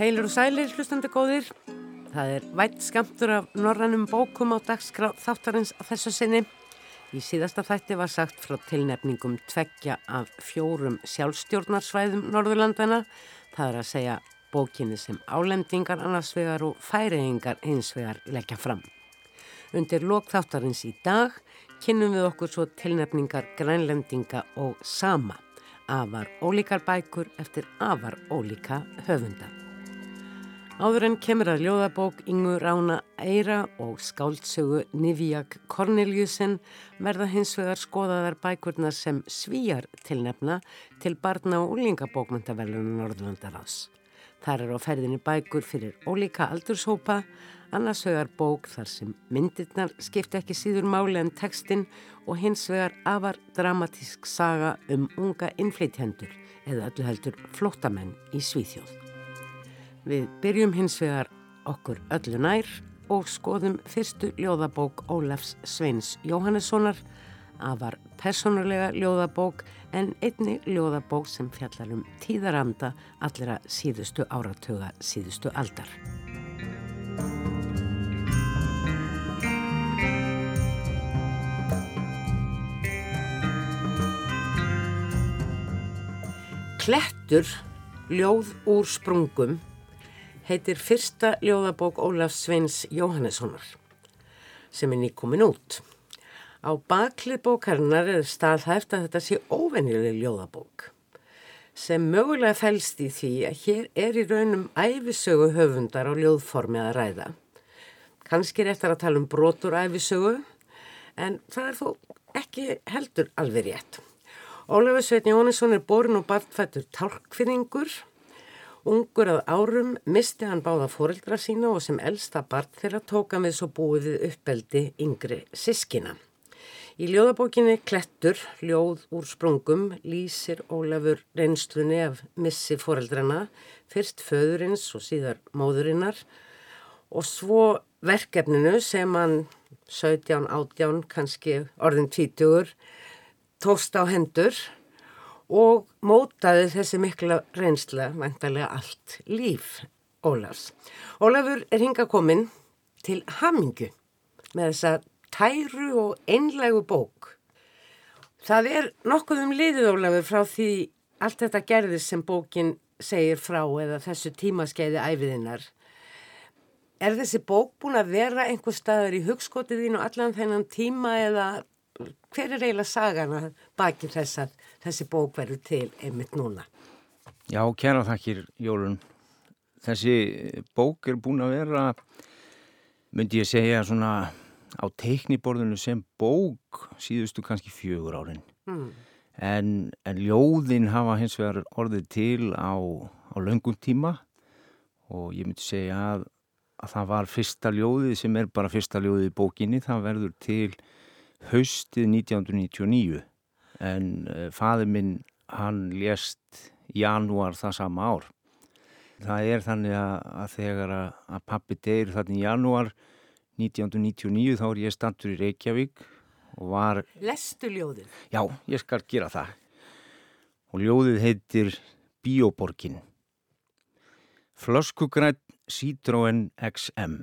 Heilur og sælir, hlustandi góðir. Það er vætt skamtur af norrannum bókum á dagskrá þáttarins þessu sinni. Í síðasta þætti var sagt frá tilnefningum tveggja af fjórum sjálfstjórnarsvæðum Norðurlandana. Það er að segja bókinni sem álendingar annarsvegar og færiðingar einsvegar leggja fram. Undir lókþáttarins í dag kynnum við okkur svo tilnefningar grænlendinga og sama. Afar ólíkar bækur eftir afar ólíka höfunda. Áður en kemur að ljóðabók Ingu Rána Eira og skáldsögu Nivíak Korneliusen verða hins vegar skoðaðar bækurnar sem svíjar tilnefna til barna og úlingabókmyndavelunum Norðlandarás. Þar er á ferðinni bækur fyrir ólíka aldurshópa, annars vegar bók þar sem myndirnar skipta ekki síður máli en textin og hins vegar afar dramatísk saga um unga innflytjendur eða öllu heldur flótamenn í Svíþjóð. Við byrjum hins vegar okkur öllu nær og skoðum fyrstu ljóðabók Ólafs Sveins Jóhannessonar afar personulega ljóðabók en einni ljóðabók sem fjallar um tíðaranda allra síðustu áratuga síðustu aldar. Klettur, ljóð úr sprungum heitir fyrsta ljóðabók Ólaf Sveins Jóhannessonar sem er nýkomin út. Á baklið bókarinnar er staðhæft að þetta sé óvenjuleg ljóðabók sem mögulega fælst í því að hér er í raunum æfisögu höfundar á ljóðformi að ræða. Kanski er eftir að tala um brotur æfisögu en það er þó ekki heldur alveg rétt. Ólafur Svein Jóhannesson er borin og barnfættur tálkfinningur Ungur að árum misti hann báða fóreldra sína og sem elsta barn þeirra tóka með svo búið við uppbeldi yngri sískina. Í ljóðabókinni Klettur, ljóð úr sprungum, lýsir Ólafur reynslunni af missi fóreldrana, fyrst föðurins og síðar móðurinnar og svo verkefninu sem hann 17, 18, kannski orðin 20 tóst á hendur og mótaði þessi mikla reynsla vantarlega allt líf Ólafs. Ólafur er hinga komin til Hamingu með þessa tæru og einlægu bók. Það er nokkuð um liðið Ólafur frá því allt þetta gerðis sem bókin segir frá eða þessu tímaskeiði æfiðinnar. Er þessi bók búin að vera einhver staðar í hugskotið þín og allan þennan tíma eða hver er eiginlega sagan að baki þess að þessi bók verður til einmitt núna? Já, kæra þakkir Jólun. Þessi bók er búin að vera, myndi ég segja svona á teikniborðinu sem bók síðustu kannski fjögur árin. Mm. En, en ljóðin hafa hins vegar orðið til á, á löngum tíma og ég myndi segja að, að það var fyrsta ljóðið sem er bara fyrsta ljóðið í bókinni. Það verður til haustið 1999 en uh, faður minn hann lést janúar það sama ár. Það er þannig að, þegar að, pappi deyir þannig janúar 1999 þá er ég standur í Reykjavík og var... Lestu ljóðið? Já, ég skal gera það. Og ljóðið heitir Bíoborgin. Flöskugrætt Citroen XM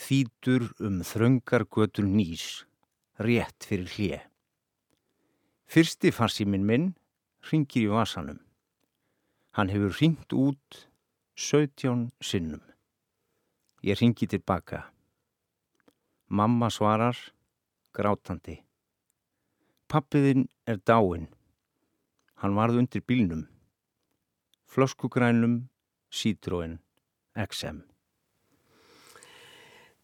þýtur um þröngargötur nýs rétt fyrir hlið. Fyrsti farsíminn minn ringir í vasanum. Hann hefur ringt út 17 sinnum. Ég ringi tilbaka. Mamma svarar, grátandi. Pappiðinn er dáinn. Hann varð undir bílnum. Flöskugrænum, Citroen, XM.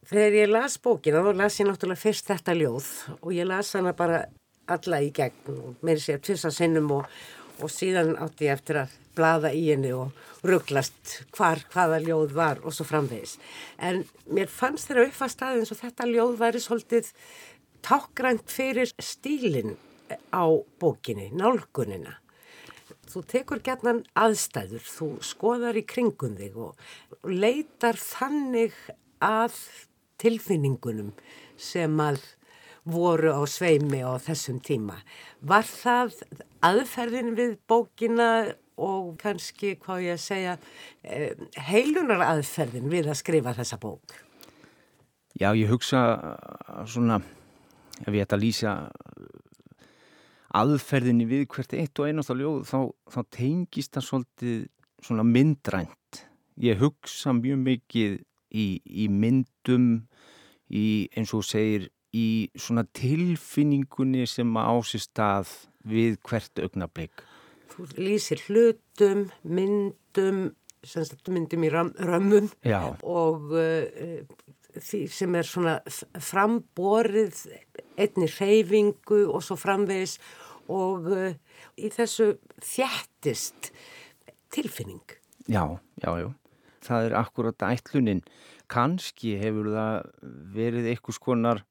Þegar ég las bókina þá las ég náttúrulega fyrst þetta ljóð og ég las hana bara alla í gegn og mér sé að tvisa sinnum og, og síðan átti ég eftir að blada í henni og rugglast hvar hvaða ljóð var og svo framvegis. En mér fannst þeirra uppfast aðeins og þetta ljóð væri svolítið tákgrænt fyrir stílinn á bókinni, nálgunina. Þú tekur gerðnan aðstæður, þú skoðar í kringum þig og leitar þannig að tilfinningunum sem að voru á sveimi á þessum tíma. Var það aðferðin við bókina og kannski, hvað ég að segja, eh, heilunar aðferðin við að skrifa þessa bók? Já, ég hugsa svona, ef ég ætta að lýsa aðferðinni við hvert eitt og einast á ljóð, þá, þá tengist það svolítið svona myndrænt. Ég hugsa mjög mikið í, í myndum, í, eins og segir, í svona tilfinningunni sem ásist að við hvert augnablík. Þú lýsir hlutum, myndum, myndum í ram, römmum Já. og uh, því sem er svona framborið einni reyfingu og svo framvegis og uh, í þessu þjættist tilfinning. Já, já, já. Það er akkurat ætlunin. Kanski hefur það verið eitthvað skonar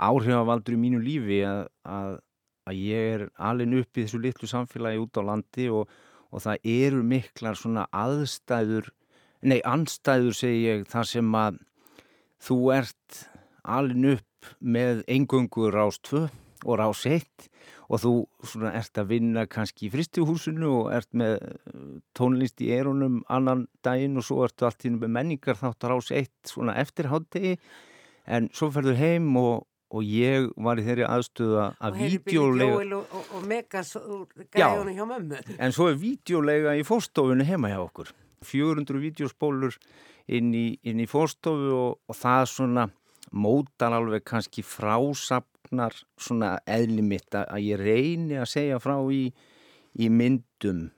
áhrifavaldur í mínu lífi að, að, að ég er alveg upp í þessu litlu samfélagi út á landi og, og það eru miklar svona aðstæður, nei, anstæður segi ég, þar sem að þú ert alveg upp með engöngur rás 2 og rás 1 og þú svona ert að vinna kannski í fristuhúsinu og ert með tónlist í erunum annan daginn og svo ertu allt í með menningar þátt að rás 1 svona eftirháttegi en svo ferður heim og, og ég var í þeirri aðstöða að videolega og, og, og megas gæðunum hjá mömmu. En svo er videolega í fórstofunni heima hjá okkur. 400 videospólur inn í, í fórstofu og það svona mótar alveg kannski frásapnar svona eðli mitt að ég reyni að segja frá í, í myndum.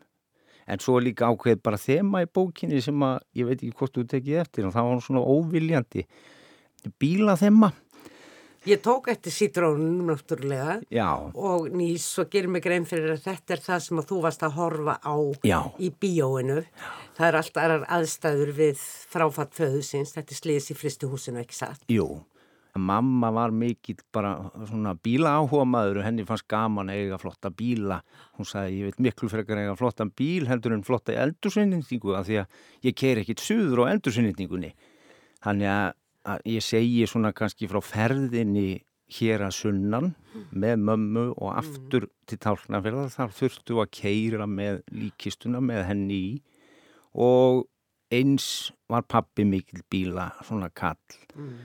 En svo líka ákveð bara þema í bókinni sem að ég veit ekki hvort þú tekið eftir og það var svona óviljandi. Bíla þema Ég tók eftir sítrónum náttúrulega Já. og nýs og gerir mig grein fyrir að þetta er það sem að þú varst að horfa á Já. í bíóinu. Það er alltaf aðrar aðstæður við fráfatt föðusins, þetta er sliðis í fristuhúsinu ekki satt. Jú, mamma var mikill bara svona bíla áhuga maður og henni fannst gaman að eiga flotta bíla. Hún sagði ég veit miklu frekar að eiga flottan bíl heldur en flotta eldursinningningu af því að ég keir ekkit suður á eldursinningningunni. Þannig að að ég segi svona kannski frá ferðinni hér að sunnan með mömmu og aftur til tálknafjörðar þar þurftu að keira með líkistuna með henni í og eins var pappi mikil bíla svona kall. Mm.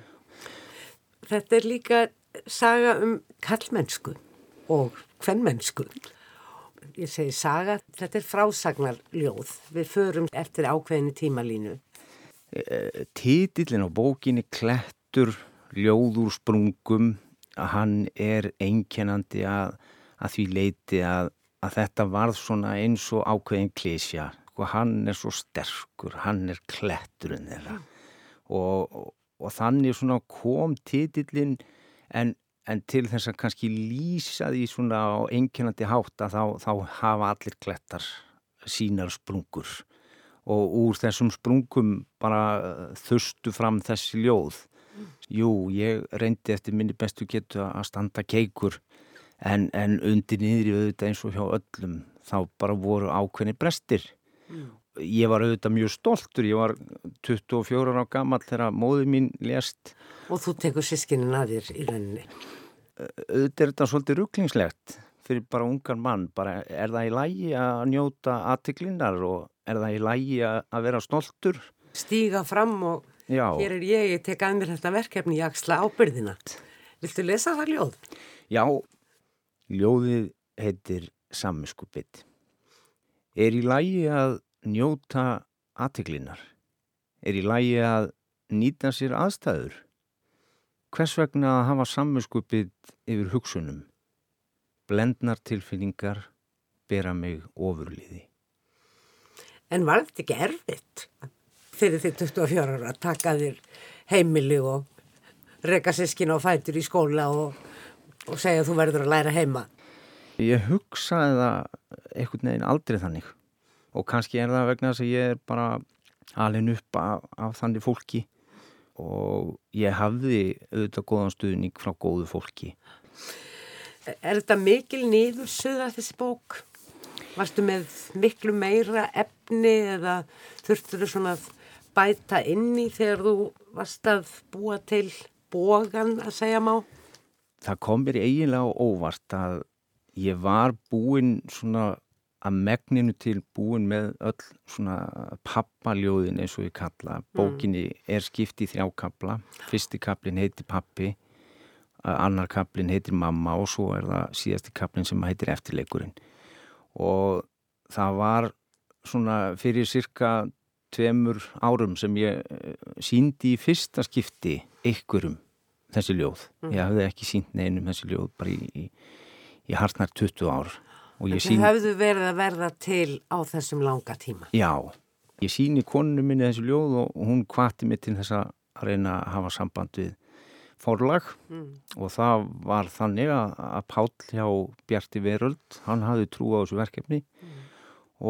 Þetta er líka saga um kallmennsku og hvernmennsku. Ég segi saga, þetta er frásagnarljóð. Við förum eftir ákveðinu tímalínu. Títillin á bókinni Klettur ljóður sprungum að hann er einkennandi að, að því leiti að, að þetta varð svona eins og ákveðin klísja og hann er svo sterkur, hann er kletturinn þeirra. Og, og, og þannig svona kom títillin en, en til þess að kannski lýsa því svona á einkennandi hátt að þá, þá hafa allir klettar sínar sprungur og úr þessum sprungum bara uh, þustu fram þessi ljóð. Jú, ég reyndi eftir minni bestu getu að standa keikur en, en undir niður í auðvitað eins og hjá öllum þá bara voru ákveðni brestir. Mm. Ég var auðvitað mjög stoltur, ég var 24 ára gammal þegar móðu mín lést. Og þú tekur sískinin að þér í rauninni? Auðvitað er þetta svolítið rugglingslegt fyrir bara ungar mann, bara er það í lægi að njóta aðtiklinnar og er það í lægi að vera stoltur? Stíga fram og Já. hér er ég, ég tek að mér þetta verkefni, ég axla ábyrðina. Viltu lesa það ljóð? Já, ljóðið heitir Samminskupitt. Er í lægi að njóta aðtiklinnar? Er í lægi að nýta sér aðstæður? Hvers vegna að hafa samminskupitt yfir hugsunum? Blendnar tilfinningar bera mig ofurliði. En var þetta ekki erfitt fyrir því 24 ára að taka þér heimili og reyka sískin á fætur í skóla og, og segja að þú verður að læra heima? Ég hugsaði það einhvern veginn aldrei þannig og kannski er það vegna þess að ég er bara alveg upp af, af þannig fólki og ég hafði auðvitað góðan stuðning frá góðu fólki. Er þetta mikil nýður suða þessi bók? Varstu með miklu meira efni eða þurftur þú svona að bæta inn í þegar þú varst að búa til bógan að segja má? Það kom mér eiginlega óvart að ég var búinn svona að megninu til búin með öll svona pappaljóðin eins og ég kalla. Bókinni er skipt í þrjákabla. Fyrsti kaplin heitir pappi, annar kaplin heitir mamma og svo er það síðasti kaplin sem heitir eftirleikurinn. Og það var svona fyrir cirka tveimur árum sem ég síndi í fyrsta skipti ykkurum þessi ljóð. Ég hafði ekki sínt neinum þessi ljóð bara í, í, í hartnar 20 ár. Það sín... hafðu verið að verða til á þessum langa tíma. Já, ég síni koninu minni þessi ljóð og hún kvati mig til þess að reyna að hafa samband við forlag mm. og það var þannig að, að Páll hjá Bjarti Veröld, hann hafði trú á þessu verkefni mm.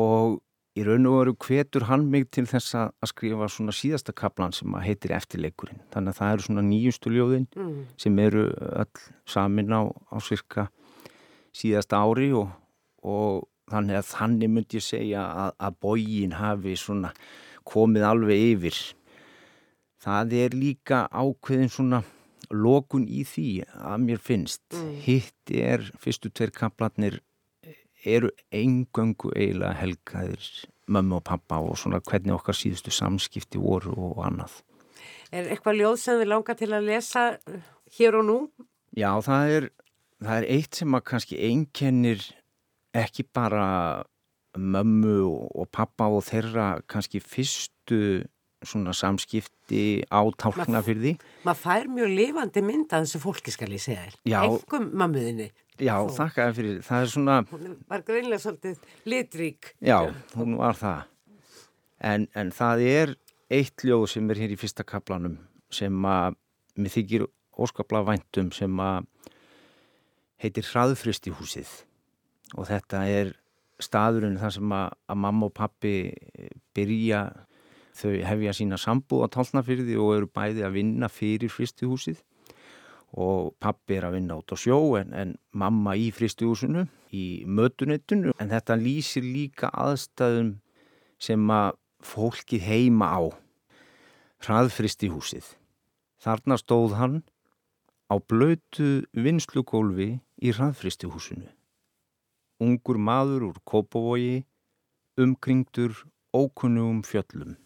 og í raun og veru hvetur hann mig til þess að skrifa svona síðasta kaplan sem heitir Eftirleikurinn. Þannig að það eru svona nýjustu ljóðin mm. sem eru öll samin á, á cirka síðasta ári og, og þannig að þannig myndi ég segja að, að bógin hafi svona komið alveg yfir. Það er líka ákveðin svona lokun í því að mér finnst. Mm. Hitt er fyrstu tveir kaplanir eru engöngu eiginlega helgaðir mömmu og pappa og svona hvernig okkar síðustu samskipti voru og annað. Er eitthvað ljóð sem þið langar til að lesa hér og nú? Já, það er, það er eitt sem að kannski einkennir ekki bara mömmu og pappa og þeirra kannski fyrstu svona samskipti á tálkna fyrir því. Maður fær mjög lifandi mynd að þessu fólki skal ég segja þér. Já. Engum mammuðinni. Já, þakka fyrir. Það er svona... Hún var greinlega svolítið litrík. Já, hún var það. En, en það er eitt ljóð sem er hér í fyrsta kaplanum sem að mér þykir óskapla væntum sem að heitir Hraðfrist í húsið og þetta er staðurinn þar sem að, að mamma og pappi byrja þau hefja sína sambúð á tálnafyrði og eru bæði að vinna fyrir fristihúsið og pappi er að vinna út á sjó en, en mamma í fristihúsinu í mötunettinu en þetta lýsir líka aðstæðum sem að fólkið heima á hraðfristihúsið. Þarna stóð hann á blötu vinslugólfi í hraðfristihúsinu. Ungur maður úr Kópavogi umkringdur ókunnugum fjöllum.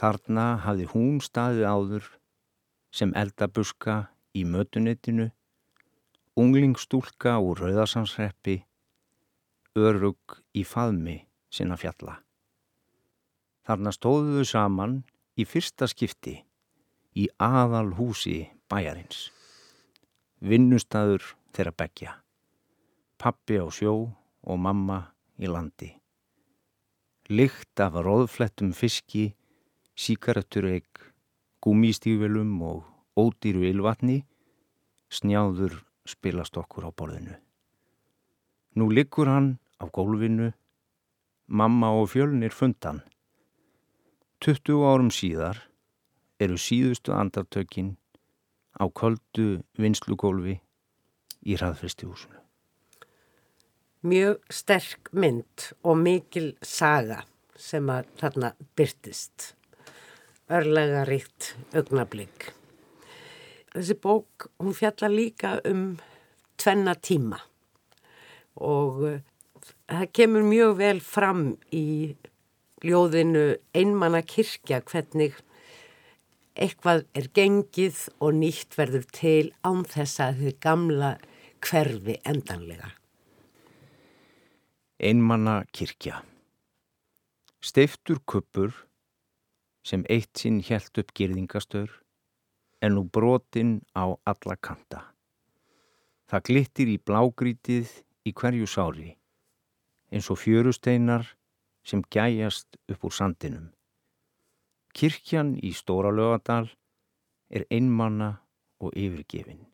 Þarna hafði hún staðið áður sem eldabuska í mötunetinu, unglingstúlka úr rauðarsansreppi, örug í faðmi sinna fjalla. Þarna stóðuðu saman í fyrsta skipti í aðal húsi bæjarins. Vinnustadur þeirra begja, pappi á sjó og mamma í landi. Lykt af róðflettum fiski síkareturreik, gúmístífvelum og ódýru ylvatni, snjáður spilast okkur á borðinu. Nú liggur hann á gólfinu, mamma og fjölnir fundan. 20 árum síðar eru síðustu andartökin á köldu vinslugólfi í hraðfristihúsinu. Mjög sterk mynd og mikil saga sem að þarna byrtist örlega ríkt augnablík. Þessi bók, hún fjallar líka um tvenna tíma og uh, það kemur mjög vel fram í ljóðinu einmanna kirkja hvernig eitthvað er gengið og nýtt verður til án þess að þið gamla hverfi endanlega. Einmanna kirkja Steiftur kuppur sem eitt sinn helt upp girðingastur en nú brotin á alla kanta. Það glittir í blágrítið í hverju sári eins og fjörusteinar sem gæjast upp úr sandinum. Kirkjan í Stóra lögadal er einmanna og yfirgefin.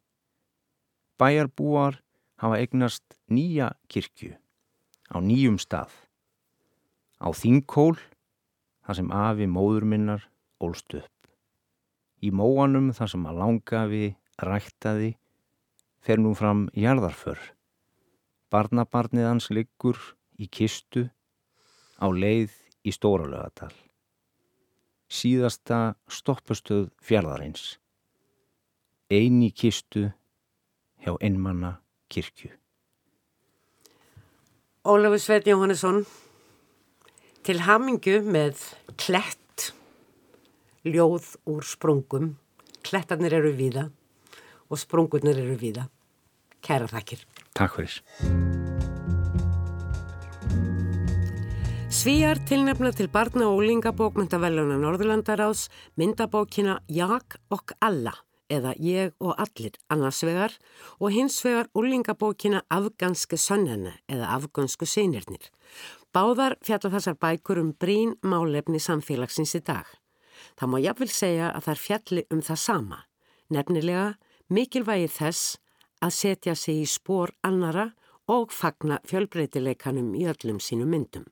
Bæjarbúar hafa eignast nýja kirkju á nýjum stað. Á Þingkól þar sem afi móður minnar ólst upp. Í móanum þar sem að langafi ræktaði fer nú fram jarðarför. Barnabarnið hans liggur í kistu á leið í Stóralögatal. Síðasta stoppastöð fjardarins. Einn í kistu hjá einmanna kirkju. Ólafur Sveit Jóhannesson til hamingu með klett, ljóð úr sprungum. Klettarnir eru víða og sprungurnir eru víða. Kæra þakkir. Takk fyrir. Svíjar tilnefna til barna og úlingabókmyndavellunar Norðurlandaráðs myndabókina Jag og Alla eða Ég og Allir annars vegar og hins vegar úlingabókina Afganske sönnene eða Afgansku seinirnir. Báðar fjalla þessar bækur um brín málefni samfélagsins í dag. Það má jáfnvel segja að er fjalli um það sama, nefnilega mikilvægi þess að setja sig í spór annara og fagna fjölbreytileikanum í öllum sínum myndum.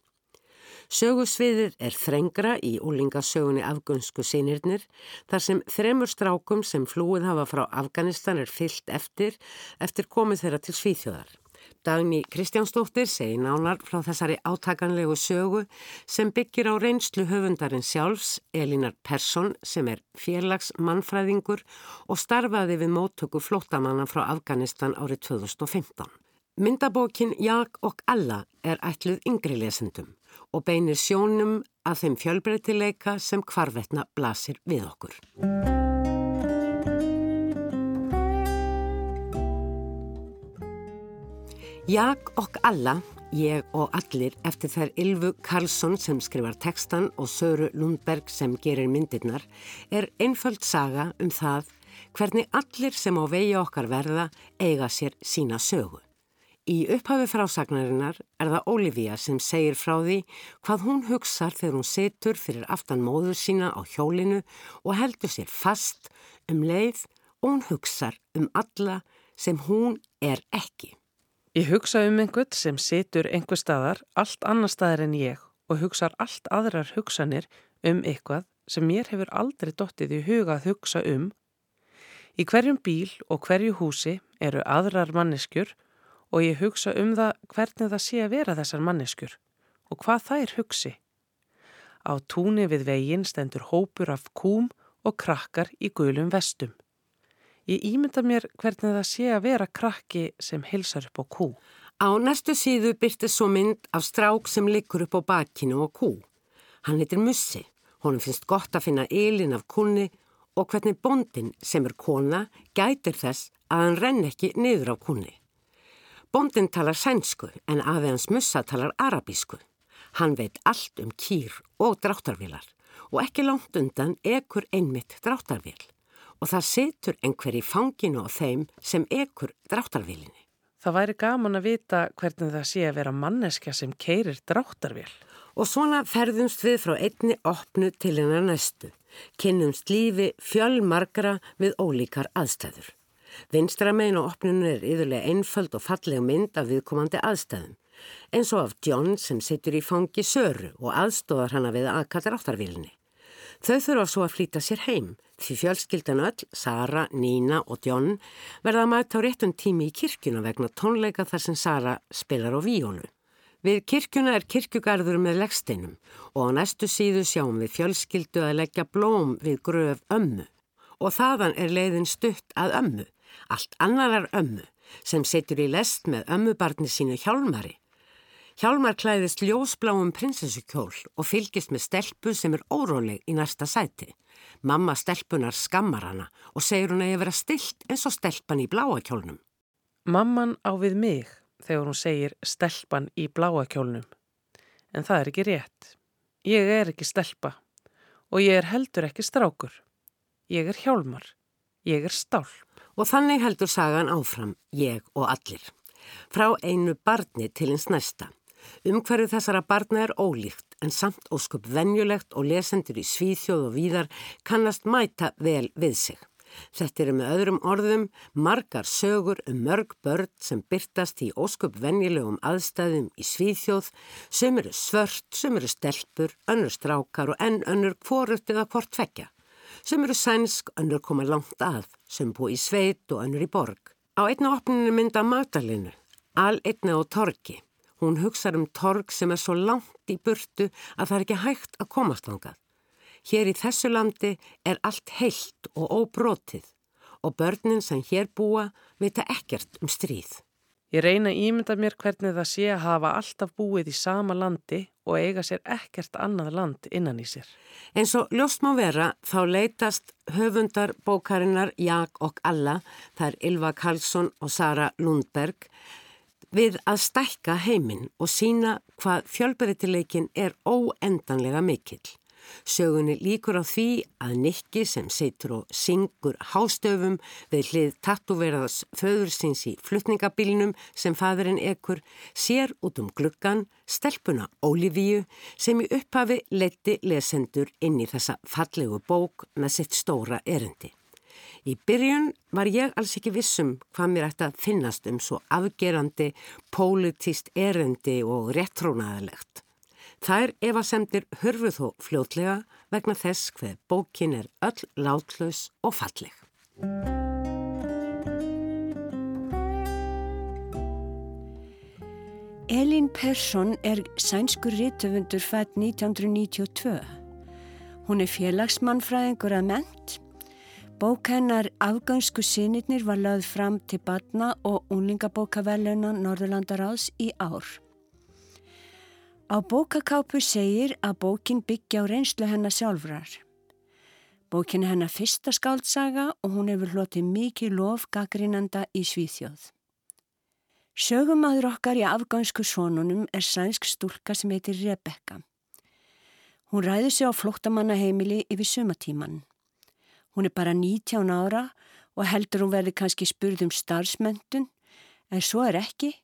Sögusviðið er þrengra í úlingasögunni afgönsku sínirnir þar sem þremur strákum sem flúið hafa frá Afganistan er fyllt eftir eftir komið þeirra til Svíþjóðar. Dagni Kristjánsdóttir segi nánar frá þessari átakanlegu sögu sem byggir á reynslu höfundarinn sjálfs Elinar Persson sem er félags mannfræðingur og starfaði við móttöku flóttamanna frá Afganistan árið 2015. Myndabókin Jag og Alla er ætluð yngri lesendum og beinir sjónum að þeim fjölbreytileika sem hvarvetna blasir við okkur. Jag og alla, ég og allir eftir þær Ylvu Karlsson sem skrifar tekstan og Söru Lundberg sem gerir myndirnar er einföld saga um það hvernig allir sem á vegi okkar verða eiga sér sína sögu. Í upphafi frásagnarinnar er það Olivia sem segir frá því hvað hún hugsar þegar hún setur fyrir aftan móður sína á hjólinu og heldur sér fast um leið og hún hugsar um alla sem hún er ekki. Ég hugsa um einhvern sem setur einhver staðar allt annar staðar en ég og hugsar allt aðrar hugsanir um eitthvað sem mér hefur aldrei dottið í huga að hugsa um. Í hverjum bíl og hverju húsi eru aðrar manneskjur og ég hugsa um það hvernig það sé að vera þessar manneskjur og hvað þær hugsi. Á túni við veginn stendur hópur af kúm og krakkar í gulum vestum. Ég ímynda mér hvernig það sé að vera krakki sem hilsar upp á kú. Á næstu síðu byrti svo mynd af strák sem likur upp á bakinu og kú. Hann heitir Mussi. Honum finnst gott að finna ylin af kunni og hvernig bondin sem er kona gætir þess að hann renn ekki niður á kunni. Bondin talar sænsku en aðeins Mussa talar arabísku. Hann veit allt um kýr og dráttarvilar og ekki langt undan ekur einmitt dráttarvil og það setur einhver í fanginu á þeim sem ekur dráttarvilinni. Það væri gaman að vita hvernig það sé að vera manneska sem keirir dráttarvil. Og svona ferðumst við frá einni opnu til hennar næstu, kynnumst lífi fjölmarkra við ólíkar aðstæður. Vinstramein og opnunum er yðurlega einföld og falleg mynd af viðkomandi aðstæðum, eins og af John sem situr í fangi Söru og aðstóðar hana við aðkattar áttarvílinni. Þau þurfa svo að flýta sér heim því fjölskyldan öll, Sara, Nína og John verða að mæta á réttum tími í kirkjuna vegna tónleika þar sem Sara spilar á víónu. Við kirkjuna er kirkjugarður með leggsteinum og á næstu síðu sjáum við fjölskyldu að leggja blóm við gröf ömmu og þaðan er leiðin stutt að ömmu allt annarar ömmu sem setur í lest með ömmubarni sínu Hjálmari. Hjálmar klæðist ljósbláum prinsessukjól og fylgist með stelpu sem er óróleg í næsta sæti. Mamma stelpunar skammar hana og segir hún að ég vera stilt eins og stelpan í bláakjólnum. Mamman á við mig þegar hún segir stelpan í bláakjólnum. En það er ekki rétt. Ég er ekki stelpa og ég er heldur ekki strákur. Ég er hjálmar. Ég er stálp. Og þannig heldur sagan áfram, ég og allir. Frá einu barni til eins næsta. Umhverju þessara barna er ólíkt en samt óskup venjulegt og lesendur í svíþjóð og víðar kannast mæta vel við sig. Þetta eru með öðrum orðum margar sögur um mörg börn sem byrtast í óskup venjulegum aðstæðum í svíþjóð sem eru svört, sem eru stelpur, önnur strákar og enn önnur kvorut eða hvort tvekja sem eru sænsk, önnur koma langt að, sem bú í sveit og önnur í borg. Á einna opninu mynda Magdalinu, al einna á torgi. Hún hugsaður um torg sem er svo langt í burtu að það er ekki hægt að komast langað. Hér í þessu landi er allt heilt og óbrotið og börnin sem hér búa vita ekkert um stríð. Ég reyna að ímynda mér hvernig það sé að hafa alltaf búið í sama landi og eiga sér ekkert annað land innan í sér. En svo ljóst má vera þá leytast höfundar bókarinnar Jag og Alla, það er Ylva Karlsson og Sara Lundberg, við að stækka heiminn og sína hvað fjölbreytileikin er óendanlega mikill. Sögunni líkur á því að Nikki sem seitur og syngur hástöfum við hlið tattúveraðs föðursins í flutningabílinum sem fadurinn ekkur sér út um gluggan stelpuna Ólífíu sem í upphafi leti lesendur inn í þessa fallegu bók með sitt stóra erendi. Í byrjun var ég alls ekki vissum hvað mér ætti að finnast um svo afgerandi, pólitist erendi og réttrónaðalegt. Þær evasemdir hörfu þó fljótlega vegna þess hver bókin er öll látlaus og falleg. Elin Persson er sænskur rítöfundur fætt 1992. Hún er félagsmannfræðingur að ment. Bók hennar Afgansku sinirnir var lögð fram til batna og unlingabókaverluna Norðurlandaráðs í ár. Á bókakápu segir að bókin byggja á reynslu hennar sjálfrar. Bókin er hennar fyrsta skáldsaga og hún hefur hlotið mikið lof gaggrínanda í Svíþjóð. Sögumadur okkar í afgansku sónunum er sænsk stúlka sem heitir Rebecca. Hún ræður sig á flóttamannaheimili yfir sumatíman. Hún er bara 19 ára og heldur hún verði kannski spurð um starfsmöndun, en svo er ekki.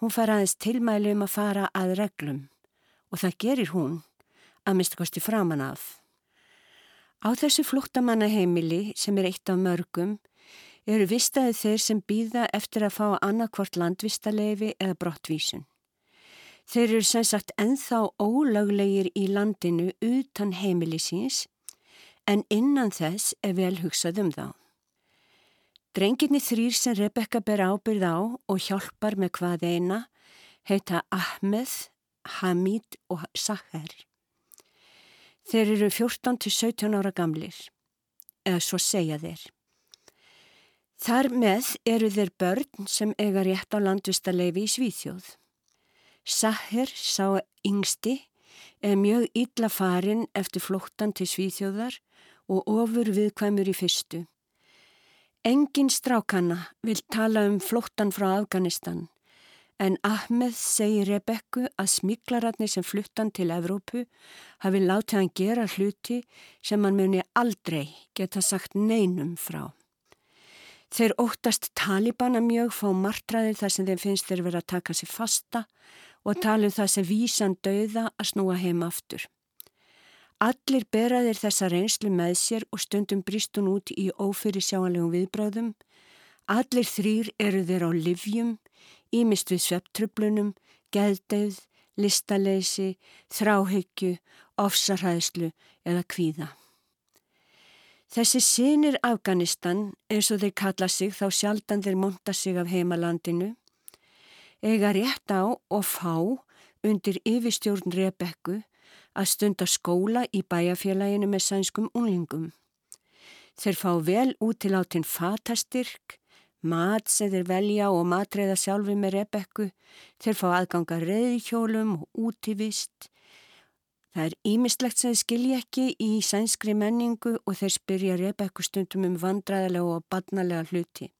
Hún fær aðeins tilmæli um að fara að reglum og það gerir hún að mista kosti framan af. Á þessu flóttamannaheimili sem er eitt af mörgum eru vistaði þeir sem býða eftir að fá annarkvort landvistaleifi eða brottvísun. Þeir eru sem sagt enþá ólöglegir í landinu utan heimilisins en innan þess er vel hugsað um þá. Drenginni þrýr sem Rebecca ber ábyrð á og hjálpar með hvað eina heita Ahmed, Hamid og Saher. Þeir eru 14-17 ára gamlir, eða svo segja þeir. Þar með eru þeir börn sem eiga rétt á landvistarleifi í Svíþjóð. Saher sá yngsti er mjög illa farin eftir flóttan til Svíþjóðar og ofur viðkvæmur í fyrstu. Engin strákanna vil tala um flóttan frá Afganistan En Ahmed segir Rebekku að smiklararnir sem fluttan til Evrópu hafi látið hann gera hluti sem hann muni aldrei geta sagt neinum frá. Þeir óttast talibana mjög fá martraðir þar sem þeim finnst þeir vera að taka sér fasta og tala um það sem vísan dauða að snúa heim aftur. Allir beraðir þessa reynslu með sér og stundum bristun út í ófyrir sjáanlegum viðbráðum. Allir þrýr eru þeir á livjum ímist við svepptröflunum, geðdeið, listaleysi, þráhyggju, ofsarhæðslu eða kvíða. Þessi sinir Afganistan, eins og þeir kalla sig þá sjaldan þeir monta sig af heimalandinu, eiga rétt á og fá undir yfirstjórn Rebekku að stunda skóla í bæjarfélaginu með sænskum unlingum. Þeir fá vel út til átinn fatastyrk, mat sem þeir velja og matreiða sjálfi með Rebekku, þeir fá aðganga reyðhjólum og útivist. Það er ímislegt sem þeir skilja ekki í sænskri menningu og þeir spyrja Rebekku stundum um vandraðilega og badnalega hluti.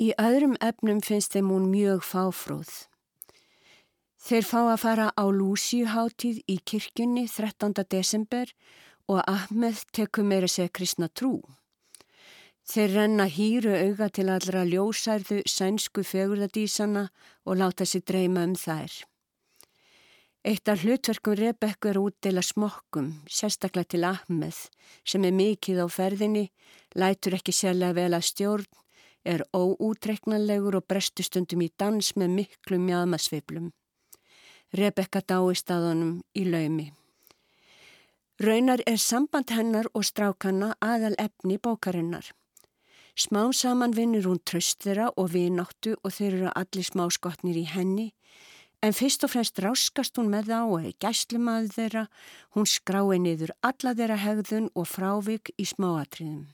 Í öðrum efnum finnst þeim hún mjög fáfróð. Þeir fá að fara á Lúsíuháttíð í kirkjunni 13. desember og Ahmed tekur meira segja kristna trú. Þeir renna hýru auga til allra ljósærðu sænsku fegurðadísana og láta sér dreyma um þær. Eitt af hlutverkum Rebekku er útdeila smokkum, sérstaklega til Ahmed, sem er mikið á ferðinni, lætur ekki sérlega vel að stjórn, er óútreknanlegur og brestustundum í dans með miklu mjadmasveiblum. Rebekka dáist að honum í laumi. Raunar er samband hennar og strákanna aðal efni bókarinnar. Smá saman vinnur hún tröst þeirra og vináttu og þeir eru allir smá skotnir í henni en fyrst og fremst ráskast hún með þá og er gæslumaður þeirra, hún skrái niður alla þeirra hegðun og frávik í smáatriðum.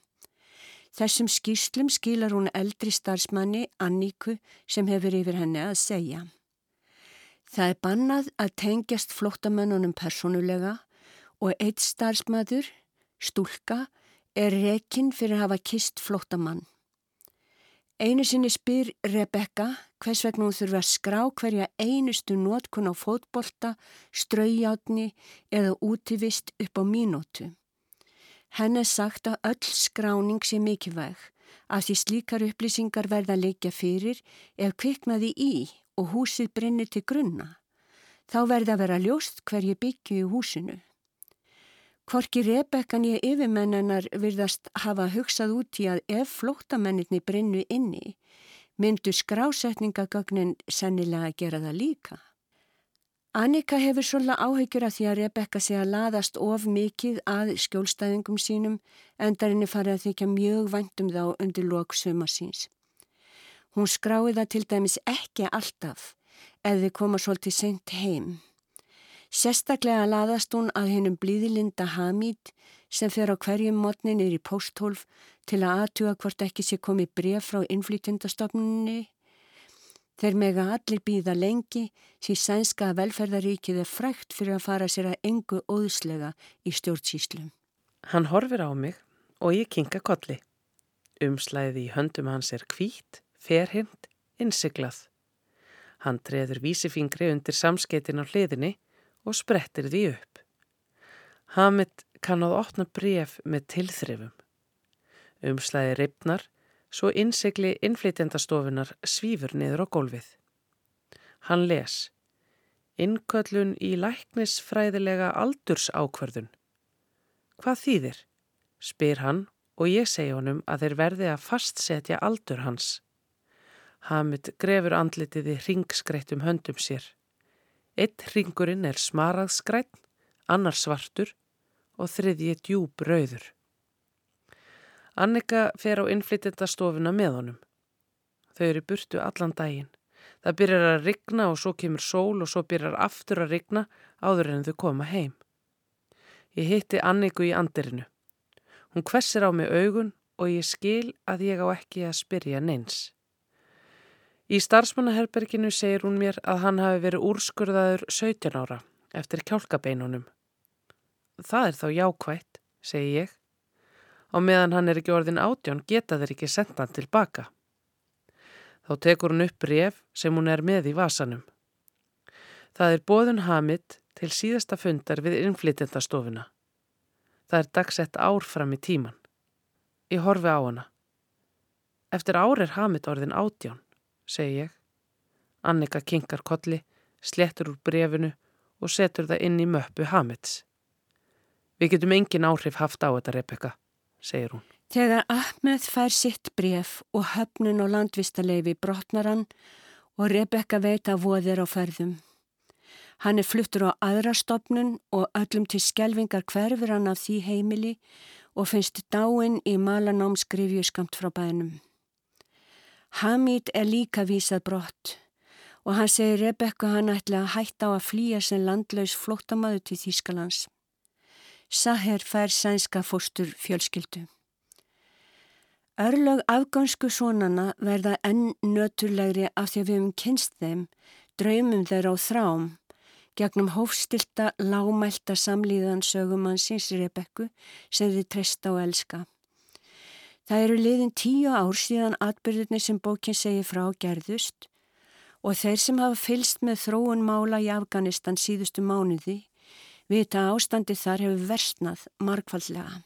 Þessum skýrslum skilar hún eldri starfsmanni Anníku sem hefur yfir henni að segja. Það er bannað að tengjast flottamönnunum personulega og eitt starfsmæður, stúlka, er rekinn fyrir að hafa kist flottamann. Einu sinni spyr Rebecca hvers vegna hún þurfa að skrá hverja einustu nótkun á fótbolta, straujáttni eða útivist upp á mínótu. Henn er sagt að öll skráning sé mikilvæg að því slíkar upplýsingar verða leikja fyrir ef kviknaði í og húsið brinnir til grunna. Þá verða að vera ljóst hverju byggju í húsinu. Hvorki Rebekkan í yfirmennanar virðast hafa hugsað út í að ef flóttamennirni brinnu inni, myndu skrásetningagögnin sennilega að gera það líka. Annika hefur svolítið áhyggjur af því að Rebekka sé að laðast of mikið að skjólstæðingum sínum en darinni farið að þykja mjög vandum þá undir lok suma síns. Hún skráði það til dæmis ekki alltaf eða koma svolítið seint heim. Sérstaklega laðast hún að hennum blíðilinda Hamid sem fer á hverjum mótnin er í posthólf til að aðtuga hvort ekki sé komið bref frá innflytjandastofnunni. Þeir mega allir býða lengi því sænska velferðaríkið er frækt fyrir að fara sér að engu óðslega í stjórnsýslum. Hann horfir á mig og ég kinga kolli. Umslæði í höndum hans er kvít, ferhind, innsiglað. Hann treður vísifingri undir samskeitin á hliðinni og sprettir því upp. Hamid kann að opna bref með tilþrifum. Umslæði reypnar, svo innsikli innflytjandastofunar svífur niður á gólfið. Hann les. Innköllun í læknisfræðilega aldursákverðun. Hvað þýðir? Spyr hann og ég segi honum að þeir verði að fastsetja aldur hans. Hamid grefur andlitið í ringskreittum höndum sér. Eitt ringurinn er smaraðskrætt, annar svartur og þriðji djúb rauður. Annika fer á innflytjandastofuna með honum. Þau eru burtu allan daginn. Það byrjar að rigna og svo kemur sól og svo byrjar aftur að rigna áður en þau koma heim. Ég hitti Anniku í andirinu. Hún kvessir á mig augun og ég skil að ég á ekki að spyrja neins. Í starfsmannaherberginu segir hún mér að hann hafi verið úrskurðaður 17 ára eftir kjálkabeinunum. Það er þá jákvætt, segi ég. Á meðan hann er ekki orðin átjón geta þeir ekki senda hann tilbaka. Þá tekur hún upp bref sem hún er með í vasanum. Það er bóðun Hamid til síðasta fundar við innflytjandastofuna. Það er dagsett ár fram í tíman. Ég horfi á hana. Eftir ár er Hamid orðin átjón segi ég. Annika kinkar kolli, slettur úr brefinu og setur það inn í möppu Hamets. Við getum engin áhrif haft á þetta, Rebecca, segir hún. Þegar Ahmed fær sitt bref og höfnun og landvistaleifi brotnar hann og Rebecca veit að voðir á ferðum. Hann er fluttur á aðra stopnun og öllum til skjelvingar hverfur hann af því heimili og finnst dáin í malanámskrifju skamt frá bænum. Hamid er líka vísað brott og hann segir Rebekka hann ætla að hætta á að flýja sem landlaus flótamaðu til Þýskalands. Saher fær sænska fóstur fjölskyldu. Örlög afgönsku sonana verða enn nöturlegri af því að við hefum kynst þeim, draumum þeirra á þrám, gegnum hófstilta, lámælta samlíðan sögumannsins Rebekku sem þið treysta og elska. Það eru liðin tíu ár síðan atbyrðinni sem bókin segir frá gerðust og þeir sem hafa fylst með þróun mála í Afganistan síðustu mánuði vita ástandi þar hefur versnað markvallega.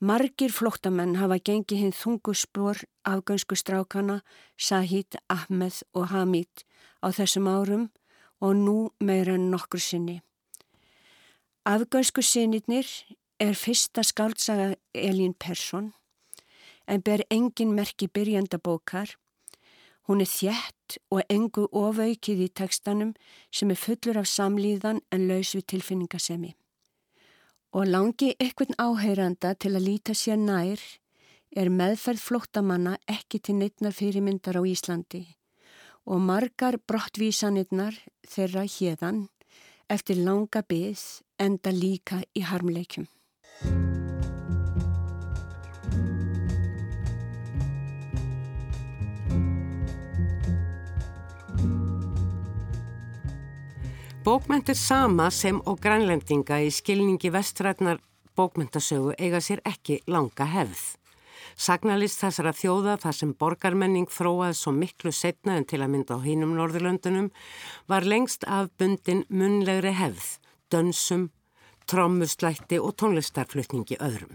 Margir flóttamenn hafa gengið hinn þunguspor afgönsku strákana Sahid, Ahmed og Hamid á þessum árum og nú meira en nokkur sinni. Afgönsku sinirnir er fyrsta skáltsaga Elín Persson en ber engin merki byrjandabókar. Hún er þjætt og engu ofaukið í tekstanum sem er fullur af samlíðan en laus við tilfinningasemi. Og langi ekkert áheyranda til að líta sér nær er meðferð flóttamanna ekki til neittnar fyrirmyndar á Íslandi og margar brottvísanirnar þeirra hérðan eftir langa byggð enda líka í harmleikum. Bókmentir sama sem og grænlendinga í skilningi vestrætnar bókmentasögu eiga sér ekki langa hefð. Sagnalist þessara þjóða þar sem borgarmenning þróaði svo miklu setna en til að mynda á hínum Norðurlöndunum var lengst af bundin munlegri hefð, dönsum, trommuslætti og tónlistarflutningi öðrum.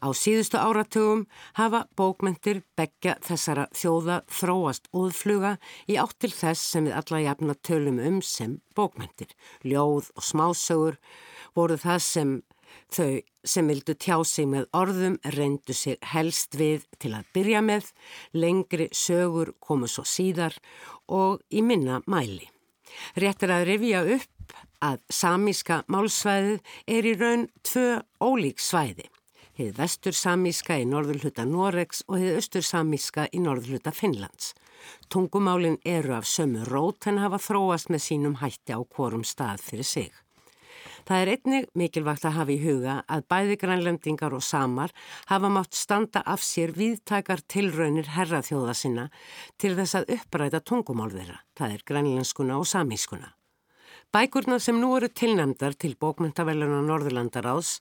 Á síðustu áratugum hafa bókmentir begja þessara þjóða þróast úðfluga í áttil þess sem við alla jafna tölum um sem bókmentir. Ljóð og smásögur voru það sem þau sem vildu tjá sig með orðum reyndu sig helst við til að byrja með, lengri sögur komu svo síðar og í minna mæli. Réttir að revja upp að samíska málsvæðið er í raun tvö ólík svæði hið vestursamíska í norðurhluta Noregs og hið austursamíska í norðurhluta Finnlands. Tungumálin eru af sömu rót en hafa þróast með sínum hætti á hvorum stað fyrir sig. Það er einnig mikilvægt að hafa í huga að bæði grænlendingar og samar hafa mátt standa af sér viðtakar tilraunir herraþjóða sinna til þess að uppræta tungumál þeirra, það er grænlenskuna og samískuna. Bækurna sem nú eru tilnæmdar til bókmyndavellunar Norðurlandaráðs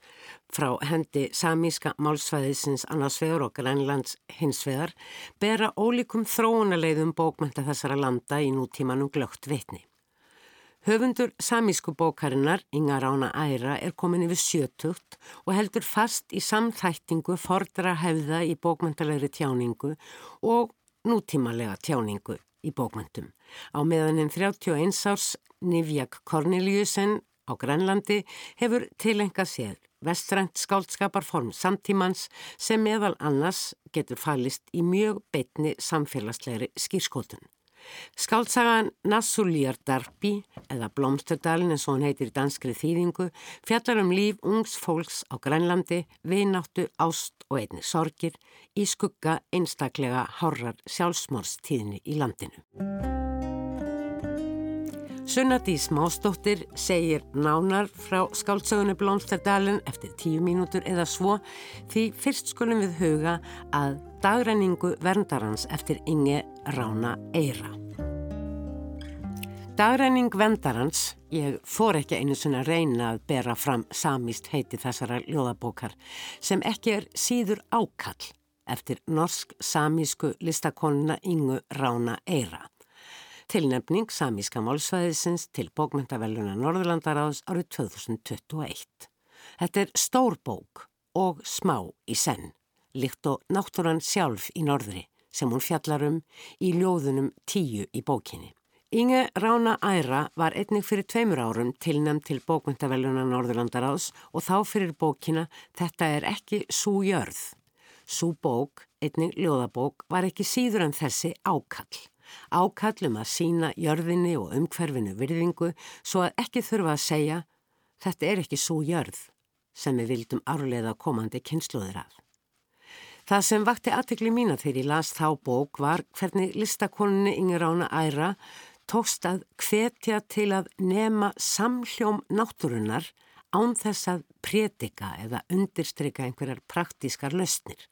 frá hendi samíska málsvæðisins annarsvegar og grænlands hinsvegar bera ólíkum þróunaleiðum bókmynda þessara landa í nútímanum glögt vitni. Höfundur samísku bókarinnar, Inga Rána Æra, er komin yfir sjötugt og heldur fast í samþættingu fordra hefða í bókmyndalegri tjáningu og nútímalega tjáningu í bókmyndum. Á meðaninn 31 árs Nivjak Korneliusen á Grænlandi hefur tilengað sér vestrænt skáldskaparform samtímans sem meðal annars getur fælist í mjög beitni samfélagslegri skýrskotun. Skáldsagan Nassulíjar Darbi eða Blomsterdalin eins og hann heitir í danskri þýðingu fjallar um líf ungs fólks á Grænlandi, vináttu, ást og einni sorgir í skugga einstaklega hárrar sjálfsmórstíðni í landinu. Sunnadís Mástóttir segir nánar frá skáldsögunni Blómsterdalinn eftir tíu mínútur eða svo því fyrst skulum við huga að dagræningu verndarans eftir Inge Rána Eira. Dagræning vendarans, ég fór ekki einu svona reyna að bera fram samíst heiti þessara ljóðabókar sem ekki er síður ákall eftir norsk samísku listakonuna Ingu Rána Eira tilnefning Samíska málsvæðisins til bókmyndavelluna Norðurlandaráðs árið 2021. Þetta er stór bók og smá í senn, líkt og náttúran sjálf í norðri sem hún fjallar um í ljóðunum tíu í bókinni. Inge Rána Æra var einnig fyrir tveimur árum tilnæmt til bókmyndavelluna Norðurlandaráðs og þá fyrir bókina Þetta er ekki svo jörð. Svo bók, einnig ljóðabók, var ekki síður en þessi ákall ákallum að sína jörðinni og umhverfinu virðingu svo að ekki þurfa að segja þetta er ekki svo jörð sem við vildum árlega komandi kynsluðir af. Það sem vakti aðtekli mína þegar ég las þá bók var hvernig listakoninni Inger Rána Æra tókst að hvetja til að nema samhljóm náttúrunar án þess að prétika eða undirstryka einhverjar praktískar löstnir.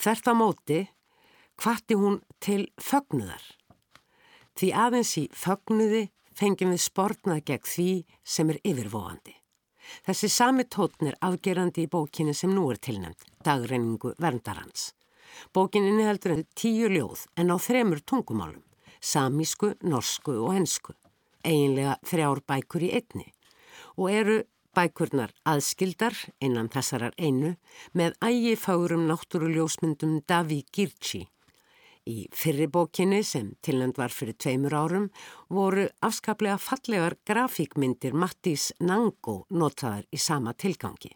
Þert á móti hvarti hún til fögnuðar. Því aðeins í fögnuði fengjum við sportnað gegn því sem er yfirvóandi. Þessi sami tótn er afgerandi í bókinu sem nú er tilnæmt, dagreiningu verndarhans. Bókin inniheldur en tíu ljóð en á þremur tungumálum, samísku, norsku og hensku, eiginlega þrjár bækur í einni og eru bækurnar aðskildar innan þessarar einu með ægi fárum náttúruljósmyndum Daví Girchi Í fyrribókinni sem tilnend var fyrir tveimur árum voru afskaplega fallegar grafíkmyndir Mattis Nango notaðar í sama tilgangi.